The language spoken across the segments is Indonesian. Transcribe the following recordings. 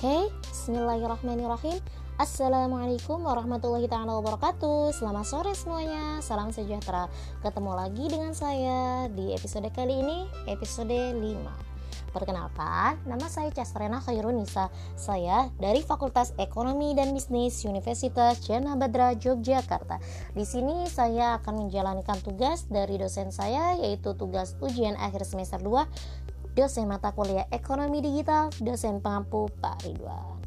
Oke, bismillahirrahmanirrahim. Assalamualaikum warahmatullahi taala wabarakatuh. Selamat sore semuanya. Salam sejahtera. Ketemu lagi dengan saya di episode kali ini Episode 5 Perkenalkan, nama saya Castrena Khairunisa Saya dari Fakultas Ekonomi dan Bisnis Universitas Jana Badra, Yogyakarta. Di sini saya akan menjalankan tugas dari dosen saya Yaitu tugas ujian akhir semester 2 dosen mata kuliah ekonomi digital, dosen pengampu Pak Ridwan.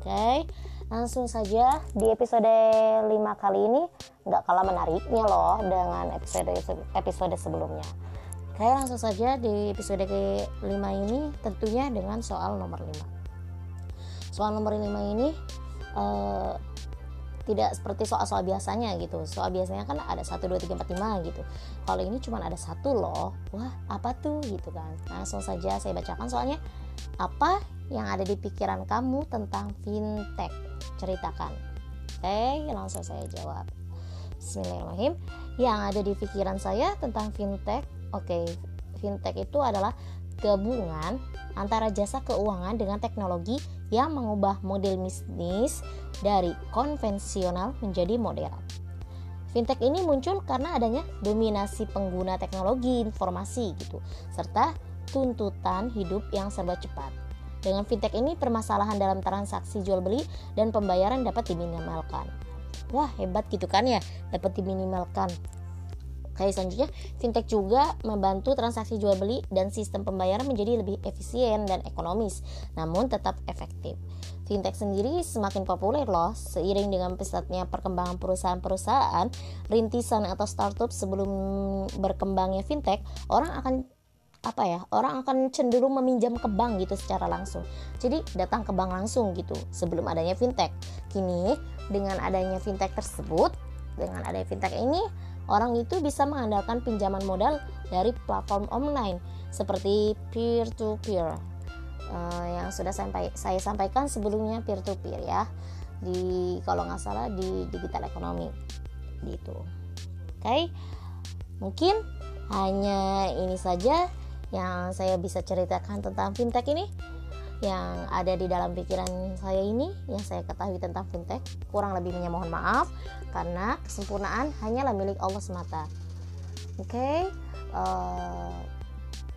Oke, langsung saja di episode 5 kali ini nggak kalah menariknya loh dengan episode episode sebelumnya. Oke, langsung saja di episode ke-5 ini tentunya dengan soal nomor 5. Soal nomor 5 ini uh, tidak seperti soal-soal biasanya gitu. Soal biasanya kan ada 1, 2, 3, 4, 5 gitu. Kalau ini cuma ada satu loh wah apa tuh gitu kan. Langsung saja saya bacakan soalnya. Apa yang ada di pikiran kamu tentang fintech? Ceritakan. Oke langsung saya jawab. Bismillahirrahmanirrahim. Yang ada di pikiran saya tentang fintech oke fintech itu adalah gabungan antara jasa keuangan dengan teknologi yang mengubah model bisnis dari konvensional menjadi modern. Fintech ini muncul karena adanya dominasi pengguna teknologi informasi gitu, serta tuntutan hidup yang serba cepat. Dengan fintech ini permasalahan dalam transaksi jual beli dan pembayaran dapat diminimalkan. Wah, hebat gitu kan ya, dapat diminimalkan. Kayak selanjutnya, fintech juga membantu transaksi jual beli dan sistem pembayaran menjadi lebih efisien dan ekonomis, namun tetap efektif. Fintech sendiri semakin populer loh seiring dengan pesatnya perkembangan perusahaan-perusahaan rintisan atau startup sebelum berkembangnya fintech, orang akan apa ya orang akan cenderung meminjam ke bank gitu secara langsung jadi datang ke bank langsung gitu sebelum adanya fintech kini dengan adanya fintech tersebut dengan adanya fintech ini orang itu bisa mengandalkan pinjaman modal dari platform online seperti peer to peer uh, yang sudah sampai saya sampaikan sebelumnya peer to peer ya di kalau nggak salah di digital ekonomi gitu oke okay? mungkin hanya ini saja yang saya bisa ceritakan tentang fintech ini yang ada di dalam pikiran saya ini yang saya ketahui tentang fintech kurang lebihnya mohon maaf karena kesempurnaan hanyalah milik Allah semata. Oke okay? uh, eh,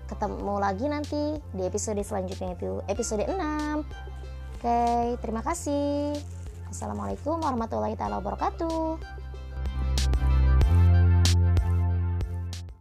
ketemu lagi nanti di episode selanjutnya itu episode 6 oke okay, terima kasih. Assalamualaikum warahmatullahi wabarakatuh